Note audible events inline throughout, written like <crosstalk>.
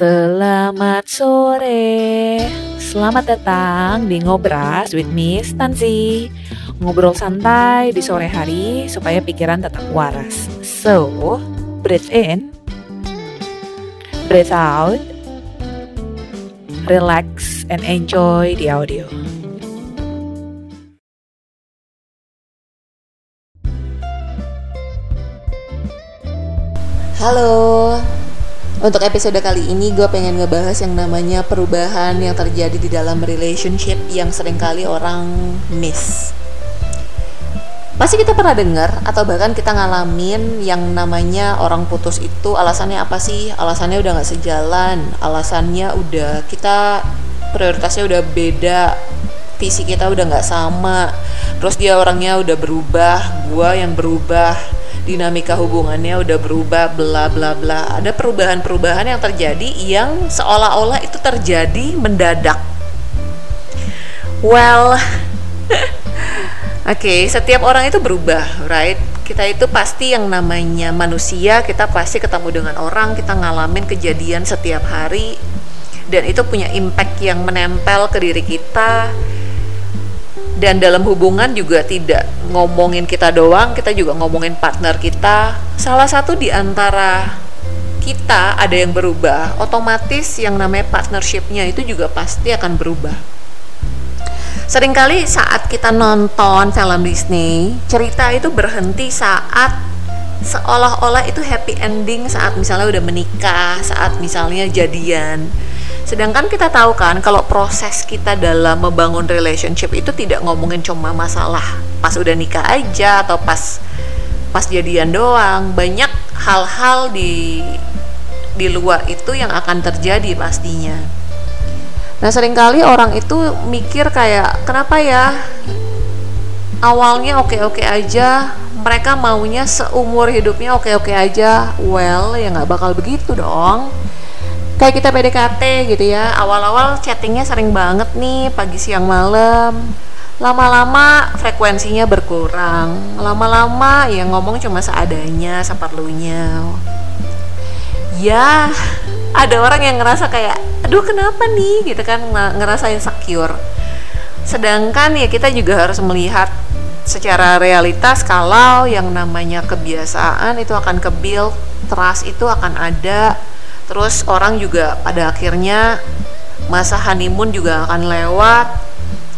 Selamat sore. Selamat datang di Ngobras with Miss Tansi. Ngobrol santai di sore hari supaya pikiran tetap waras. So, breathe in. Breathe out. Relax and enjoy the audio. Halo, untuk episode kali ini gue pengen ngebahas yang namanya perubahan yang terjadi di dalam relationship yang sering kali orang miss. Pasti kita pernah dengar atau bahkan kita ngalamin yang namanya orang putus itu alasannya apa sih? Alasannya udah gak sejalan, alasannya udah kita prioritasnya udah beda, visi kita udah gak sama, terus dia orangnya udah berubah, gue yang berubah, dinamika hubungannya udah berubah bla bla bla. Ada perubahan-perubahan yang terjadi yang seolah-olah itu terjadi mendadak. Well Oke, <laughs> okay, setiap orang itu berubah, right? Kita itu pasti yang namanya manusia, kita pasti ketemu dengan orang, kita ngalamin kejadian setiap hari, dan itu punya impact yang menempel ke diri kita, dan dalam hubungan juga tidak ngomongin kita doang, kita juga ngomongin partner kita. Salah satu di antara kita ada yang berubah, otomatis yang namanya partnershipnya itu juga pasti akan berubah. Seringkali saat kita nonton film Disney, cerita itu berhenti saat seolah-olah itu happy ending saat misalnya udah menikah, saat misalnya jadian Sedangkan kita tahu kan kalau proses kita dalam membangun relationship itu tidak ngomongin cuma masalah pas udah nikah aja atau pas pas jadian doang. Banyak hal-hal di di luar itu yang akan terjadi pastinya. Nah, sering kali orang itu mikir kayak kenapa ya awalnya oke-oke aja, mereka maunya seumur hidupnya oke-oke aja. Well, ya nggak bakal begitu dong. Kayak kita PDKT gitu ya. Awal-awal chattingnya sering banget nih pagi siang malam. Lama-lama frekuensinya berkurang. Lama-lama ya ngomong cuma seadanya seperlunya. Ya ada orang yang ngerasa kayak aduh kenapa nih? Gitu kan ngerasa insecure sedangkan ya kita juga harus melihat secara realitas kalau yang namanya kebiasaan itu akan kebil trust itu akan ada. Terus orang juga pada akhirnya masa honeymoon juga akan lewat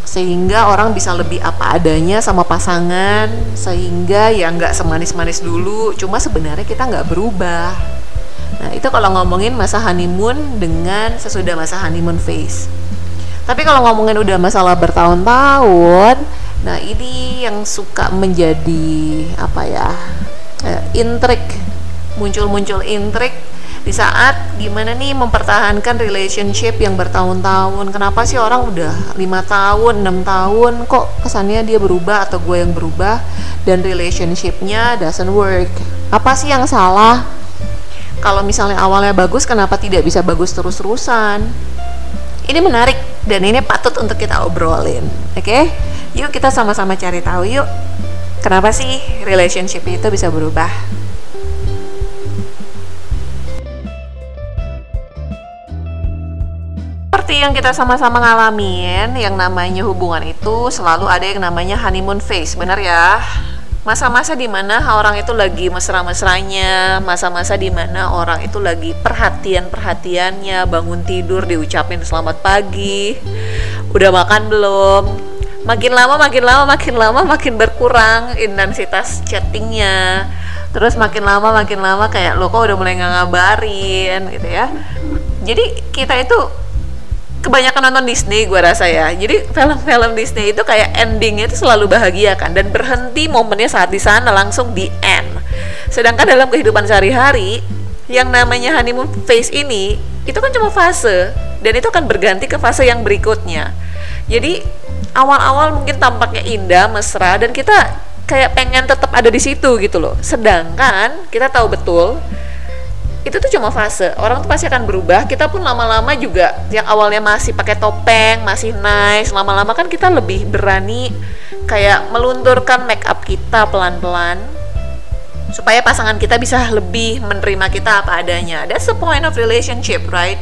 sehingga orang bisa lebih apa adanya sama pasangan sehingga ya nggak semanis-manis dulu. Cuma sebenarnya kita nggak berubah. Nah itu kalau ngomongin masa honeymoon dengan sesudah masa honeymoon phase. Tapi kalau ngomongin udah masalah bertahun-tahun nah ini yang suka menjadi apa ya eh, intrik muncul-muncul intrik di saat gimana nih mempertahankan relationship yang bertahun-tahun. Kenapa sih orang udah lima tahun enam tahun kok kesannya dia berubah atau gue yang berubah? Dan relationshipnya doesn't work. Apa sih yang salah? Kalau misalnya awalnya bagus kenapa tidak bisa bagus terus-terusan? Ini menarik dan ini patut untuk kita obrolin oke? okay? Yuk kita sama-sama cari tahu yuk kenapa sih relationship itu bisa berubah seperti yang kita sama-sama ngalamin, yang namanya hubungan itu selalu ada yang namanya honeymoon phase, benar ya? Masa-masa di mana orang itu lagi mesra-mesranya, masa-masa di mana orang itu lagi perhatian-perhatiannya, bangun tidur diucapin selamat pagi, udah makan belum, makin lama makin lama makin lama makin berkurang intensitas chattingnya. Terus makin lama makin lama kayak lo kok udah mulai nggak ngabarin? gitu ya. Jadi kita itu kebanyakan nonton Disney gue rasa ya. Jadi film-film Disney itu kayak endingnya itu selalu bahagia kan dan berhenti momennya saat di sana langsung di end. Sedangkan dalam kehidupan sehari-hari yang namanya honeymoon phase ini itu kan cuma fase dan itu akan berganti ke fase yang berikutnya. Jadi awal-awal mungkin tampaknya indah mesra dan kita kayak pengen tetap ada di situ gitu loh sedangkan kita tahu betul itu tuh cuma fase orang tuh pasti akan berubah kita pun lama-lama juga yang awalnya masih pakai topeng masih nice lama-lama kan kita lebih berani kayak melunturkan make up kita pelan-pelan supaya pasangan kita bisa lebih menerima kita apa adanya. That's the point of relationship, right?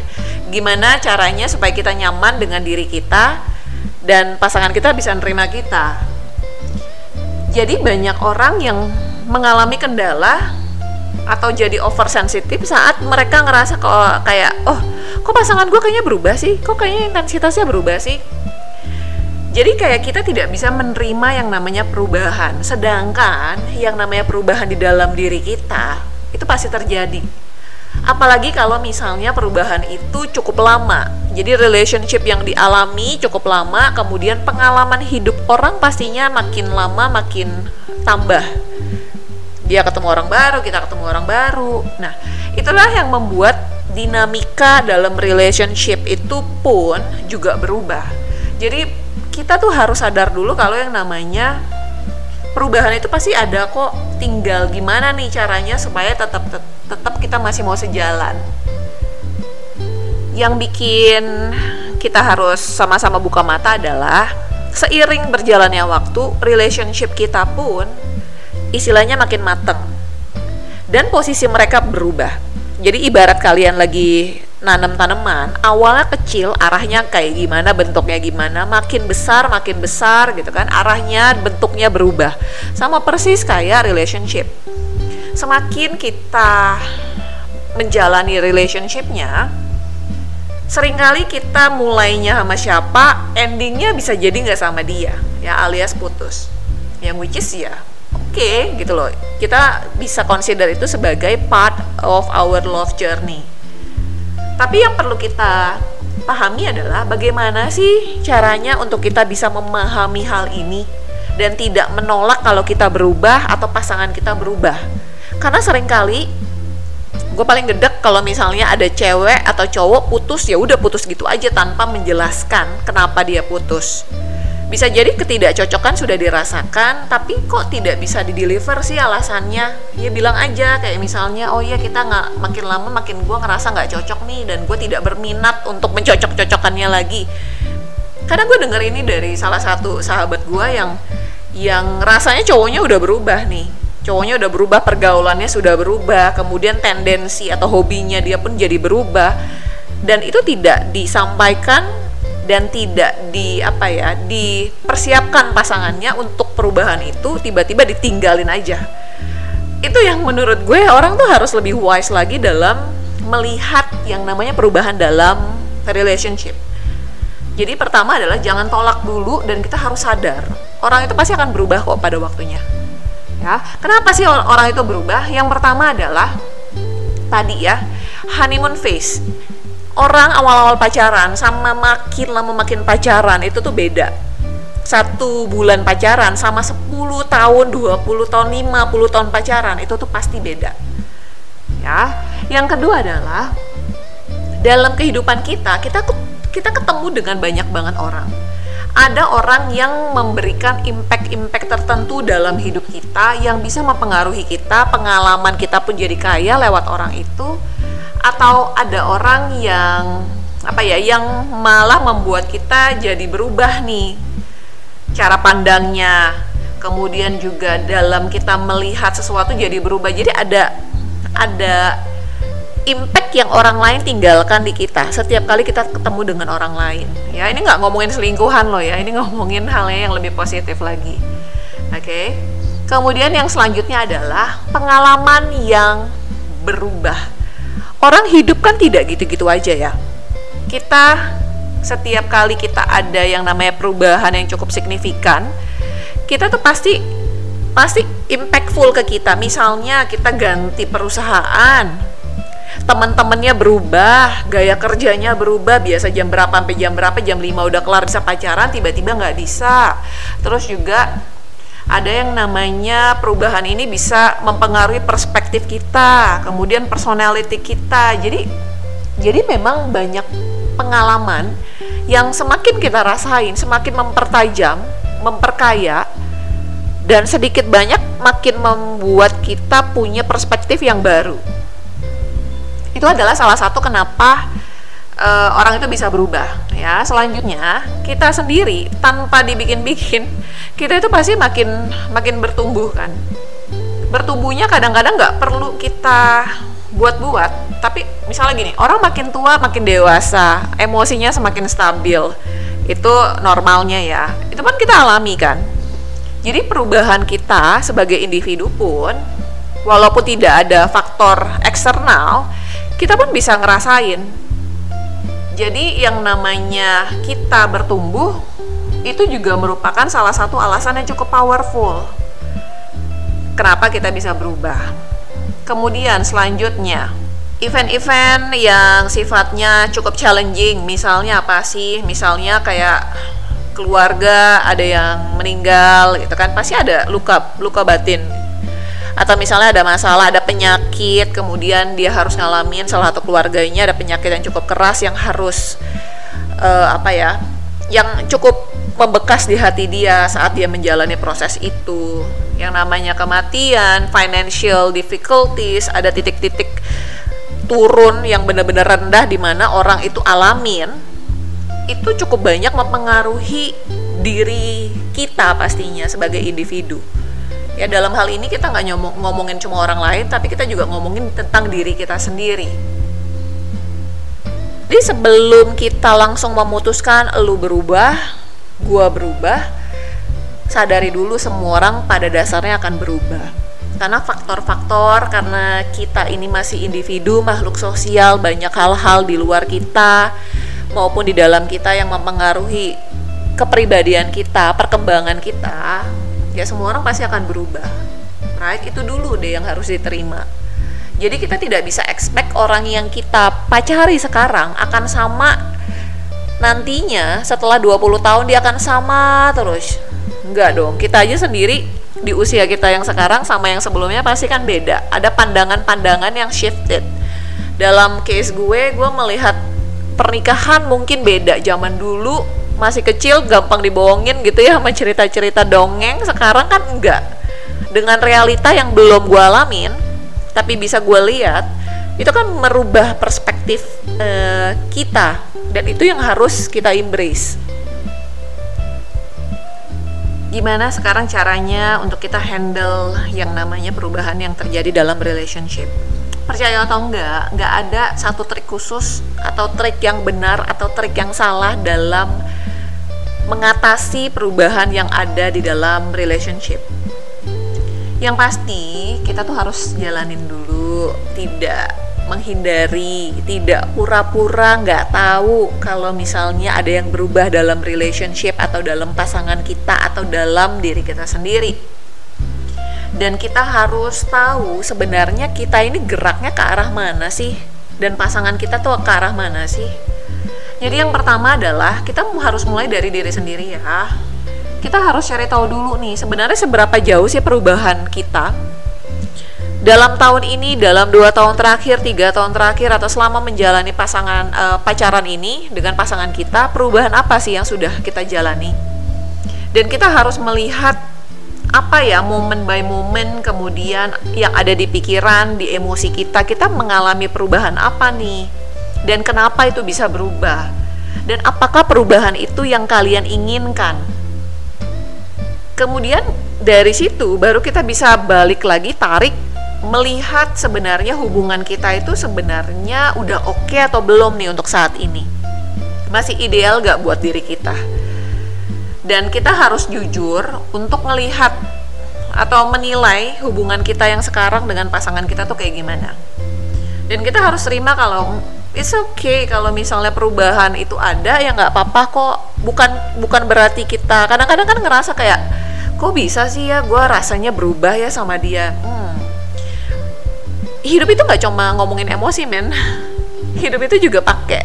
Gimana caranya supaya kita nyaman dengan diri kita dan pasangan kita bisa menerima kita. Jadi banyak orang yang mengalami kendala atau jadi oversensitif saat mereka ngerasa kok kayak oh kok pasangan gue kayaknya berubah sih kok kayaknya intensitasnya berubah sih jadi kayak kita tidak bisa menerima yang namanya perubahan. Sedangkan yang namanya perubahan di dalam diri kita itu pasti terjadi. Apalagi kalau misalnya perubahan itu cukup lama. Jadi relationship yang dialami cukup lama, kemudian pengalaman hidup orang pastinya makin lama makin tambah. Dia ketemu orang baru, kita ketemu orang baru. Nah, itulah yang membuat dinamika dalam relationship itu pun juga berubah. Jadi kita tuh harus sadar dulu kalau yang namanya perubahan itu pasti ada kok tinggal gimana nih caranya supaya tetap tetap kita masih mau sejalan. Yang bikin kita harus sama-sama buka mata adalah seiring berjalannya waktu relationship kita pun istilahnya makin mateng. Dan posisi mereka berubah. Jadi ibarat kalian lagi nanam tanaman awalnya kecil arahnya kayak gimana bentuknya gimana makin besar makin besar gitu kan arahnya bentuknya berubah. Sama persis kayak relationship semakin kita menjalani relationshipnya sering kali kita mulainya sama siapa endingnya bisa jadi nggak sama dia ya alias putus. Yang which is ya oke okay, gitu loh. Kita bisa consider itu sebagai part of our love journey. Tapi yang perlu kita pahami adalah bagaimana sih caranya untuk kita bisa memahami hal ini dan tidak menolak kalau kita berubah atau pasangan kita berubah. Karena sering kali gue paling gedek kalau misalnya ada cewek atau cowok putus ya udah putus gitu aja tanpa menjelaskan kenapa dia putus. Bisa jadi ketidakcocokan sudah dirasakan tapi kok tidak bisa dideliver sih alasannya? Ya bilang aja kayak misalnya oh iya kita nggak makin lama makin gue ngerasa nggak cocok nih dan gue tidak berminat untuk mencocok-cocokannya lagi. Karena gue denger ini dari salah satu sahabat gue yang yang rasanya cowoknya udah berubah nih cowoknya udah berubah pergaulannya sudah berubah kemudian tendensi atau hobinya dia pun jadi berubah. Dan itu tidak disampaikan dan tidak di apa ya dipersiapkan pasangannya untuk perubahan itu tiba-tiba ditinggalin aja. Itu yang menurut gue orang tuh harus lebih wise lagi dalam melihat yang namanya perubahan dalam relationship. Jadi pertama adalah jangan tolak dulu dan kita harus sadar. Orang itu pasti akan berubah kok pada waktunya ya kenapa sih orang itu berubah yang pertama adalah tadi ya honeymoon phase orang awal-awal pacaran sama makin lama makin pacaran itu tuh beda satu bulan pacaran sama 10 tahun, 20 tahun, 50 tahun pacaran itu tuh pasti beda. Ya. Yang kedua adalah dalam kehidupan kita, kita kita ketemu dengan banyak banget orang. Ada orang yang memberikan impact-impact tertentu dalam hidup kita yang bisa mempengaruhi kita, pengalaman kita pun jadi kaya lewat orang itu atau ada orang yang apa ya yang malah membuat kita jadi berubah nih cara pandangnya. Kemudian juga dalam kita melihat sesuatu jadi berubah. Jadi ada ada impact yang orang lain tinggalkan di kita setiap kali kita ketemu dengan orang lain ya ini nggak ngomongin selingkuhan loh ya ini ngomongin halnya yang lebih positif lagi oke okay? kemudian yang selanjutnya adalah pengalaman yang berubah orang hidup kan tidak gitu-gitu aja ya. Kita setiap kali kita ada yang namanya perubahan yang cukup signifikan, kita tuh pasti pasti impactful ke kita. Misalnya kita ganti perusahaan, teman-temannya berubah, gaya kerjanya berubah, biasa jam berapa sampai jam berapa, jam 5 udah kelar bisa pacaran, tiba-tiba nggak bisa. Terus juga ada yang namanya perubahan ini bisa mempengaruhi perspektif kita, kemudian personality kita. Jadi jadi memang banyak pengalaman yang semakin kita rasain, semakin mempertajam, memperkaya dan sedikit banyak makin membuat kita punya perspektif yang baru. Itu adalah salah satu kenapa uh, orang itu bisa berubah ya. Selanjutnya kita sendiri tanpa dibikin-bikin kita itu pasti makin makin bertumbuh kan. Bertubuhnya kadang-kadang nggak perlu kita buat-buat tapi misalnya gini orang makin tua makin dewasa emosinya semakin stabil. Itu normalnya ya. Itu kan kita alami kan. Jadi perubahan kita sebagai individu pun walaupun tidak ada faktor eksternal kita pun bisa ngerasain. Jadi yang namanya kita bertumbuh itu juga merupakan salah satu alasan yang cukup powerful. Kenapa kita bisa berubah. Kemudian selanjutnya, event-event yang sifatnya cukup challenging, misalnya apa sih? Misalnya kayak keluarga ada yang meninggal gitu kan. Pasti ada luka luka batin atau misalnya ada masalah ada penyakit kemudian dia harus ngalamin salah satu keluarganya ada penyakit yang cukup keras yang harus uh, apa ya yang cukup membekas di hati dia saat dia menjalani proses itu yang namanya kematian, financial difficulties, ada titik-titik turun yang benar-benar rendah di mana orang itu alamin, itu cukup banyak mempengaruhi diri kita pastinya sebagai individu. Ya dalam hal ini kita nggak ngomong, ngomongin cuma orang lain, tapi kita juga ngomongin tentang diri kita sendiri. Jadi sebelum kita langsung memutuskan lu berubah, gua berubah, sadari dulu semua orang pada dasarnya akan berubah karena faktor-faktor karena kita ini masih individu makhluk sosial banyak hal-hal di luar kita maupun di dalam kita yang mempengaruhi kepribadian kita perkembangan kita ya semua orang pasti akan berubah right itu dulu deh yang harus diterima jadi kita tidak bisa expect orang yang kita pacari sekarang akan sama nantinya setelah 20 tahun dia akan sama terus Enggak dong, kita aja sendiri di usia kita yang sekarang sama yang sebelumnya pasti kan beda. Ada pandangan-pandangan yang shifted. Dalam case gue, gue melihat pernikahan mungkin beda. Zaman dulu masih kecil gampang dibohongin gitu ya sama cerita-cerita dongeng. Sekarang kan enggak. Dengan realita yang belum gue alamin, tapi bisa gue lihat, itu kan merubah perspektif uh, kita dan itu yang harus kita embrace gimana sekarang caranya untuk kita handle yang namanya perubahan yang terjadi dalam relationship percaya atau enggak enggak ada satu trik khusus atau trik yang benar atau trik yang salah dalam mengatasi perubahan yang ada di dalam relationship yang pasti kita tuh harus jalanin dulu tidak menghindari, tidak pura-pura nggak tahu kalau misalnya ada yang berubah dalam relationship atau dalam pasangan kita atau dalam diri kita sendiri. Dan kita harus tahu sebenarnya kita ini geraknya ke arah mana sih? Dan pasangan kita tuh ke arah mana sih? Jadi yang pertama adalah kita harus mulai dari diri sendiri ya. Kita harus cari tahu dulu nih sebenarnya seberapa jauh sih perubahan kita dalam tahun ini, dalam dua tahun terakhir, tiga tahun terakhir, atau selama menjalani pasangan uh, pacaran ini dengan pasangan kita, perubahan apa sih yang sudah kita jalani? Dan kita harus melihat apa ya momen by momen kemudian yang ada di pikiran, di emosi kita, kita mengalami perubahan apa nih? Dan kenapa itu bisa berubah? Dan apakah perubahan itu yang kalian inginkan? Kemudian dari situ baru kita bisa balik lagi tarik melihat sebenarnya hubungan kita itu sebenarnya udah oke okay atau belum nih untuk saat ini masih ideal gak buat diri kita dan kita harus jujur untuk melihat atau menilai hubungan kita yang sekarang dengan pasangan kita tuh kayak gimana dan kita harus terima kalau it's okay kalau misalnya perubahan itu ada ya nggak apa-apa kok. Bukan bukan berarti kita kadang-kadang kan ngerasa kayak kok bisa sih ya? Gue rasanya berubah ya sama dia. Hmm, hidup itu nggak cuma ngomongin emosi men. <laughs> Hidup itu juga pakai.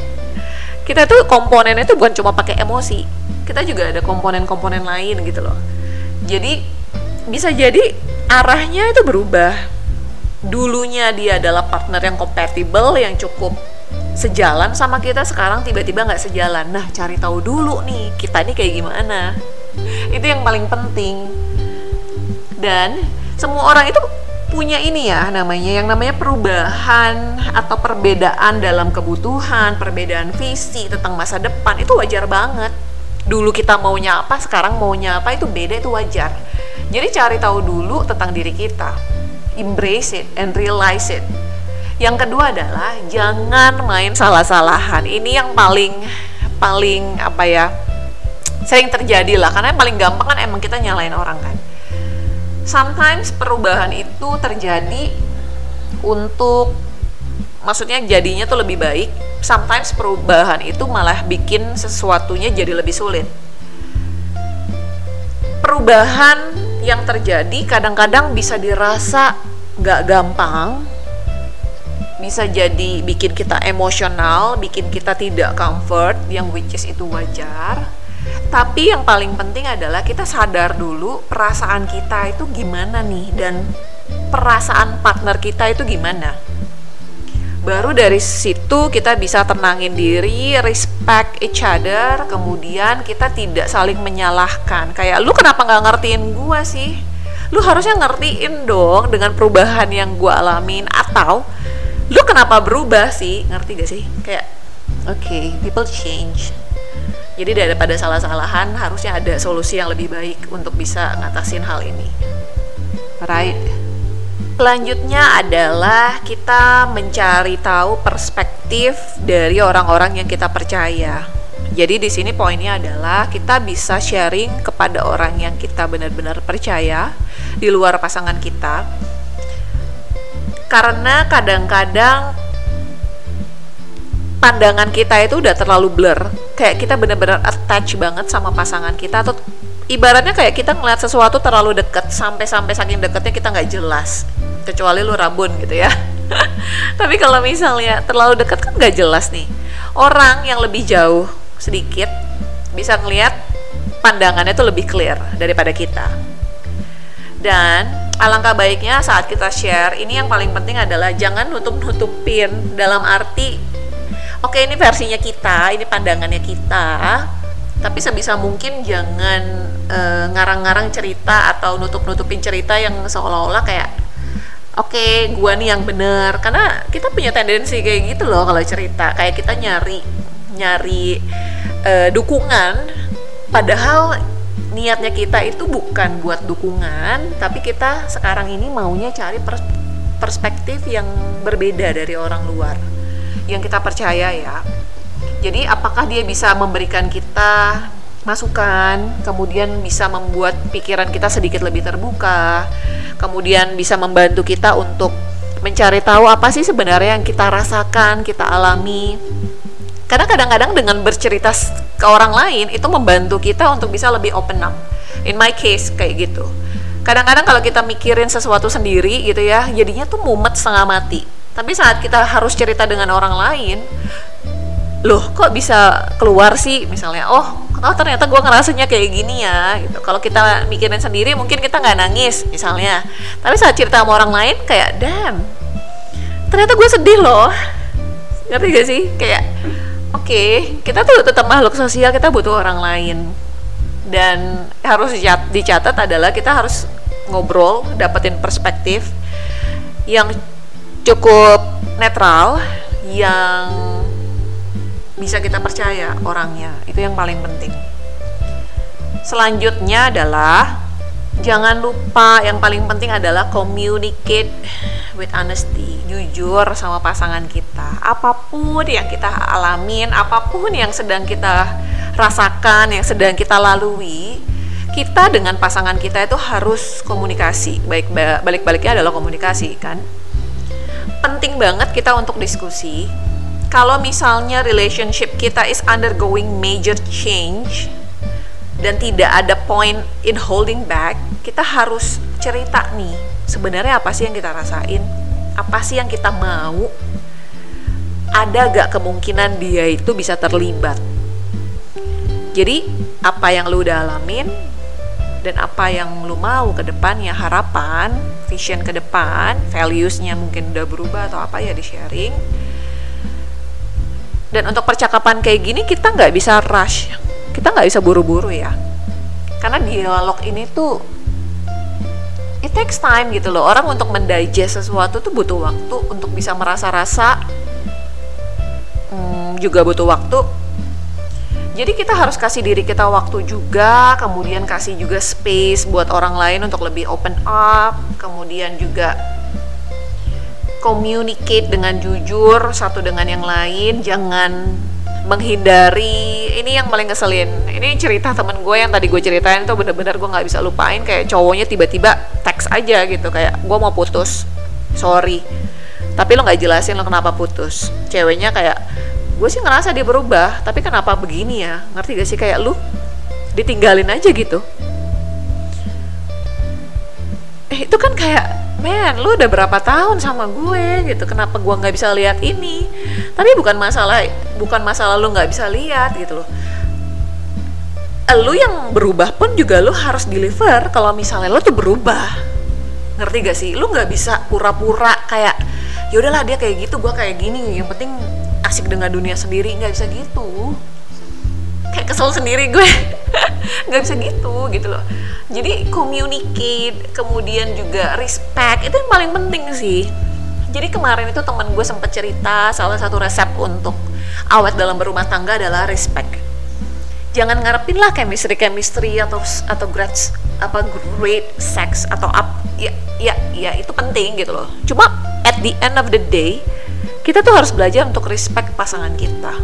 Kita tuh komponennya itu bukan cuma pakai emosi. Kita juga ada komponen-komponen lain gitu loh. Jadi bisa jadi arahnya itu berubah. Dulunya dia adalah partner yang kompatibel yang cukup sejalan sama kita sekarang tiba-tiba nggak sejalan nah cari tahu dulu nih kita ini kayak gimana itu yang paling penting dan semua orang itu punya ini ya namanya yang namanya perubahan atau perbedaan dalam kebutuhan, perbedaan visi tentang masa depan itu wajar banget. Dulu kita maunya apa, sekarang maunya apa itu beda itu wajar. Jadi cari tahu dulu tentang diri kita. embrace it and realize it yang kedua adalah jangan main salah-salahan. Ini yang paling paling apa ya sering terjadi lah. Karena yang paling gampang kan emang kita nyalain orang kan. Sometimes perubahan itu terjadi untuk maksudnya jadinya tuh lebih baik. Sometimes perubahan itu malah bikin sesuatunya jadi lebih sulit. Perubahan yang terjadi kadang-kadang bisa dirasa nggak gampang bisa jadi bikin kita emosional, bikin kita tidak comfort, yang which is itu wajar. Tapi yang paling penting adalah kita sadar dulu perasaan kita itu gimana nih dan perasaan partner kita itu gimana. Baru dari situ kita bisa tenangin diri, respect each other, kemudian kita tidak saling menyalahkan. Kayak lu kenapa nggak ngertiin gua sih? Lu harusnya ngertiin dong dengan perubahan yang gua alamin atau lu kenapa berubah sih? Ngerti gak sih? Kayak oke, okay, people change jadi daripada salah-salahan harusnya ada solusi yang lebih baik untuk bisa ngatasin hal ini. Right? Selanjutnya adalah kita mencari tahu perspektif dari orang-orang yang kita percaya. Jadi di sini poinnya adalah kita bisa sharing kepada orang yang kita benar-benar percaya di luar pasangan kita. Karena kadang-kadang pandangan kita itu udah terlalu blur. Kayak kita bener-bener attach banget sama pasangan kita atau ibaratnya kayak kita ngeliat sesuatu terlalu deket sampai-sampai saking deketnya kita nggak jelas. Kecuali lu rabun gitu ya. <laughs> Tapi kalau misalnya terlalu deket kan nggak jelas nih. Orang yang lebih jauh sedikit bisa ngeliat pandangannya itu lebih clear daripada kita. Dan alangkah baiknya saat kita share ini yang paling penting adalah jangan nutup-nutupin dalam arti oke ini versinya kita ini pandangannya kita tapi sebisa mungkin jangan uh, ngarang-ngarang cerita atau nutup-nutupin cerita yang seolah-olah kayak oke okay, gua nih yang bener. Karena kita punya tendensi kayak gitu loh kalau cerita kayak kita nyari nyari uh, dukungan. Padahal niatnya kita itu bukan buat dukungan tapi kita sekarang ini maunya cari pers perspektif yang berbeda dari orang luar yang kita percaya ya. Jadi apakah dia bisa memberikan kita masukan, kemudian bisa membuat pikiran kita sedikit lebih terbuka, kemudian bisa membantu kita untuk mencari tahu apa sih sebenarnya yang kita rasakan, kita alami. Karena kadang-kadang dengan bercerita ke orang lain itu membantu kita untuk bisa lebih open up. In my case kayak gitu. Kadang-kadang kalau kita mikirin sesuatu sendiri gitu ya, jadinya tuh mumet setengah mati tapi saat kita harus cerita dengan orang lain, loh kok bisa keluar sih misalnya, oh oh ternyata gue ngerasanya kayak gini ya gitu. Kalau kita mikirin sendiri mungkin kita nggak nangis misalnya, tapi saat cerita sama orang lain kayak damn, ternyata gue sedih loh, ngerti gak sih? Kayak oke kita tuh tetap makhluk sosial, kita butuh orang lain. Dan harus dicatat adalah kita harus ngobrol, dapetin perspektif yang cukup netral yang bisa kita percaya orangnya. Itu yang paling penting. Selanjutnya adalah jangan lupa yang paling penting adalah communicate with honesty jujur sama pasangan kita. Apa pun yang kita alamin apa pun yang sedang kita rasakan yang sedang kita lalui kita dengan pasangan kita itu harus komunikasi. Baik balik-baliknya adalah komunikasi kan? Penting banget kita untuk diskusi. Kalau misalnya relationship kita is undergoing major change dan tidak ada point in holding back, kita harus cerita nih sebenarnya apa sih yang kita rasain, apa sih yang kita mau, ada gak kemungkinan dia itu bisa terlibat. Jadi apa yang lu udah alamin dan apa yang lu mau ke depannya harapan vision ke depan valuesnya mungkin udah berubah atau apa ya di sharing dan untuk percakapan kayak gini kita nggak bisa rush kita nggak bisa buru-buru ya. Karena dialog ini tuh it takes time gitu loh. Orang untuk mendigest sesuatu tuh butuh waktu untuk bisa merasa-rasa hmm, juga butuh waktu. Jadi kita harus kasih diri kita waktu juga, kemudian kasih juga space buat orang lain untuk lebih open up, kemudian juga communicate dengan jujur satu dengan yang lain. Jangan menghindari ini yang paling ngeselin. Ini cerita temen gue yang tadi gue ceritain tuh bener-bener gue nggak bisa lupain kayak cowoknya tiba-tiba teks aja gitu kayak gue mau putus. Sorry. Tapi lo nggak jelasin lo kenapa putus. Ceweknya kayak gue sih ngerasa dia berubah tapi kenapa begini ya? Ngerti gak sih? Kayak lu ditinggalin aja gitu. Eh itu kan kayak men lu udah berapa tahun sama gue gitu kenapa gue nggak bisa lihat ini? Tapi bukan masalah bukan masalah lu nggak bisa lihat gitu loh. Lu yang berubah pun juga lu harus deliver kalau misalnya lu tuh berubah. Ngerti gak sih? Lu nggak bisa pura-pura kayak ya udahlah dia kayak gitu gue kayak gini. Yang penting asik dengan dunia sendiri nggak bisa gitu. Kayak kesel sendiri gue nggak bisa gitu gitu loh. Jadi communicate kemudian juga respect itu yang paling penting sih. Jadi kemarin itu teman gue sempat cerita salah satu resep untuk awet dalam berumah tangga adalah respect. Jangan ngarepin lah chemistry chemistry atau atau great apa great sex atau up. Ya ya ya itu penting gitu loh. Cuma at the end of the day kita tuh harus belajar untuk respect pasangan kita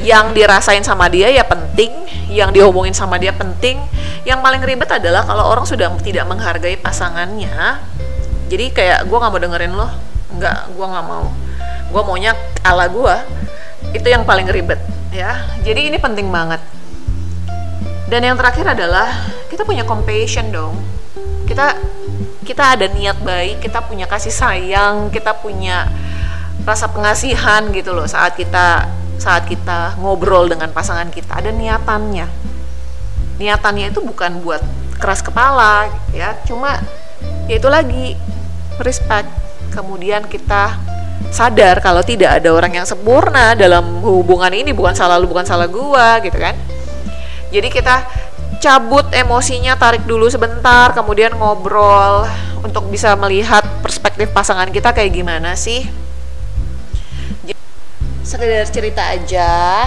yang dirasain sama dia ya penting, yang diomongin sama dia penting. Yang paling ribet adalah kalau orang sudah tidak menghargai pasangannya. Jadi kayak gue nggak mau dengerin lo, nggak, gue nggak mau. Gue maunya ala gue. Itu yang paling ribet ya. Jadi ini penting banget. Dan yang terakhir adalah kita punya compassion dong. Kita kita ada niat baik, kita punya kasih sayang, kita punya rasa pengasihan gitu loh saat kita saat kita ngobrol dengan pasangan kita ada niatannya. Niatannya itu bukan buat keras kepala ya. Cuma ya itu lagi respect. Kemudian kita sadar kalau tidak ada orang yang sempurna dalam hubungan ini bukan salah lu bukan salah gua gitu kan. Jadi kita cabut emosinya tarik dulu sebentar kemudian ngobrol. Untuk bisa melihat perspektif pasangan kita kayak gimana sih sekedar cerita aja.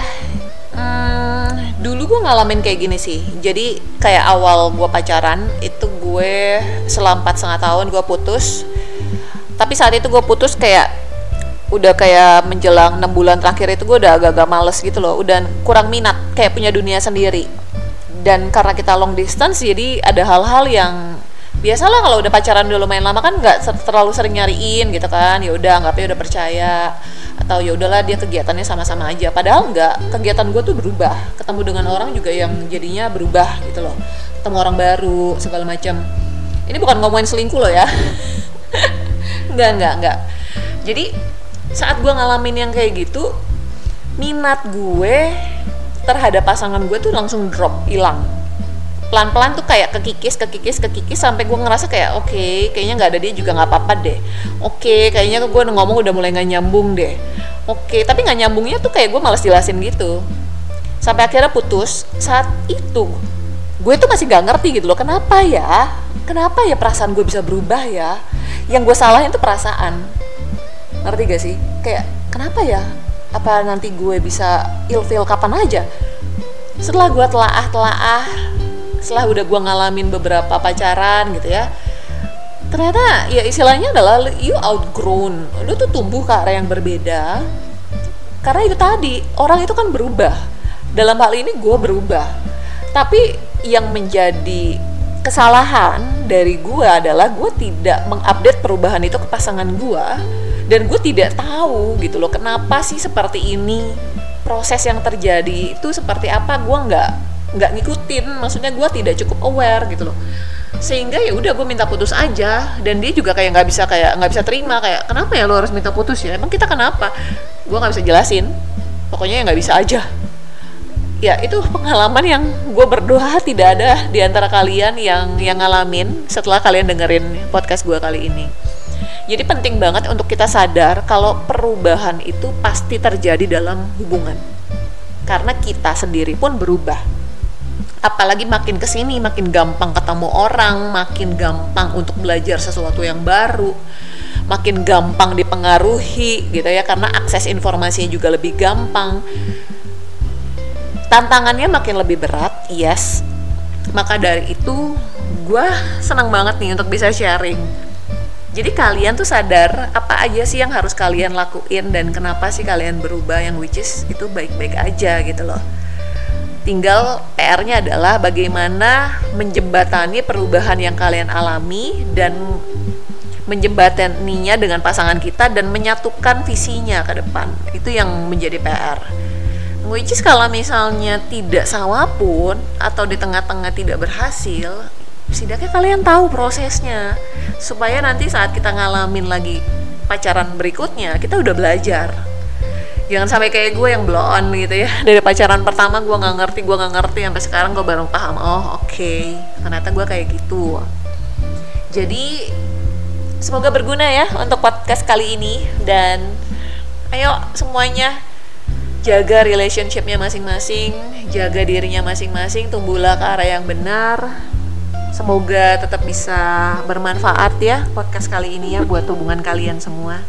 Hmm, dulu gue ngalamin kayak gini sih. Jadi kayak awal gue pacaran itu gue selampat setengah tahun gue putus. Tapi saat itu gue putus kayak udah kayak menjelang enam bulan terakhir itu gue udah agak-agak males gitu loh. Udah kurang minat kayak punya dunia sendiri. Dan karena kita long distance jadi ada hal-hal yang biasalah kalau udah pacaran udah lumayan lama kan nggak terlalu sering nyariin gitu kan. Ya udah anggapnya udah percaya. Atau ya udahlah dia kegiatannya sama-sama aja. Padahal nggak kegiatan gue tuh berubah. Ketemu dengan orang juga yang jadinya berubah gitu loh. Ketemu orang baru segala macam. Ini bukan ngomongin selingkuh loh ya. <laughs> Nggak nggak nggak. Jadi saat gue ngalamin yang kayak gitu minat gue terhadap pasangan gue tuh langsung drop hilang pelan-pelan tuh kayak kekikis kekikis kekikis sampai gue ngerasa kayak oke okay, kayaknya nggak ada dia juga nggak apa-apa deh. Oke okay, kayaknya gue ngomong udah mulai nggak nyambung deh. Oke okay, tapi nggak nyambungnya tuh kayak gue malas jelasin gitu. Sampai akhirnya putus. Saat itu gue tuh masih nggak ngerti gitu loh kenapa ya? Kenapa ya perasaan gue bisa berubah ya? Yang gue salahin tuh perasaan. Ngerti gak sih? Kayak kenapa ya? Apa nanti gue bisa ilfil kapan aja? Setelah gue telaah telaah setelah udah gue ngalamin beberapa pacaran gitu ya ternyata ya istilahnya adalah you outgrown. Lu tuh tumbuh ke arah yang berbeda. Karena itu tadi orang itu kan berubah. Dalam hal ini gue berubah. Tapi yang menjadi kesalahan dari gue adalah gue tidak mengupdate perubahan itu ke pasangan gue dan gue tidak tahu gitu loh kenapa sih seperti ini. Proses yang terjadi itu seperti apa gue nggak nggak ngikutin maksudnya gue tidak cukup aware gitu loh. Sehingga ya udah gue minta putus aja. Dan dia juga kayak nggak bisa kayak nggak bisa terima kayak kenapa ya lo harus minta putus ya? Emang kita kenapa? Gue nggak bisa jelasin. Pokoknya ya nggak bisa aja. Ya itu pengalaman yang gue berdoa tidak ada di antara kalian yang yang ngalamin setelah kalian dengerin podcast gue kali ini. Jadi penting banget untuk kita sadar kalau perubahan itu pasti terjadi dalam hubungan. Karena kita sendiri pun berubah apalagi makin ke sini makin gampang ketemu orang makin gampang untuk belajar sesuatu yang baru makin gampang dipengaruhi gitu ya karena akses informasinya juga lebih gampang. Tantangannya makin lebih berat yes. Maka dari itu gue senang banget nih untuk bisa sharing. Jadi kalian tuh sadar apa aja sih yang harus kalian lakuin dan kenapa sih kalian berubah yang which is itu baik-baik aja gitu loh tinggal PR-nya adalah bagaimana menjembatani perubahan yang kalian alami dan menjembataninya dengan pasangan kita dan menyatukan visinya ke depan. Itu yang menjadi PR which is kalau misalnya tidak sama pun atau di tengah-tengah tidak berhasil setidaknya kalian tahu prosesnya. Supaya nanti saat kita ngalamin lagi pacaran berikutnya kita udah belajar jangan sampai kayak gue yang blow on gitu ya. Dari pacaran pertama gue nggak ngerti gue nggak ngerti. Sampai sekarang gue baru paham oh oke. Okay. ternyata gue kayak gitu. Jadi semoga berguna ya untuk podcast kali ini. Dan ayo semuanya jaga relationshipnya masing-masing jaga dirinya masing-masing tumbuhlah ke arah yang benar. Semoga tetap bisa bermanfaat ya podcast kali ini ya buat hubungan kalian semua.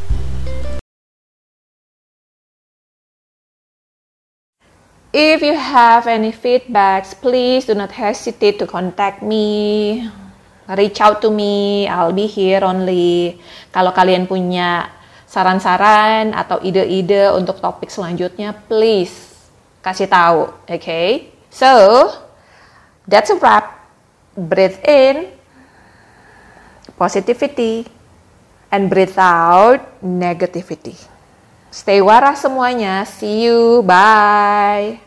If you have any feedbacks, please do not hesitate to contact me. Reach out to me, I'll be here only. Kalau kalian punya saran-saran atau ide-ide untuk topik selanjutnya, please kasih tahu, oke? Okay? So, that's a wrap breathe in positivity and breathe out negativity. Stay waras semuanya. See you. Bye.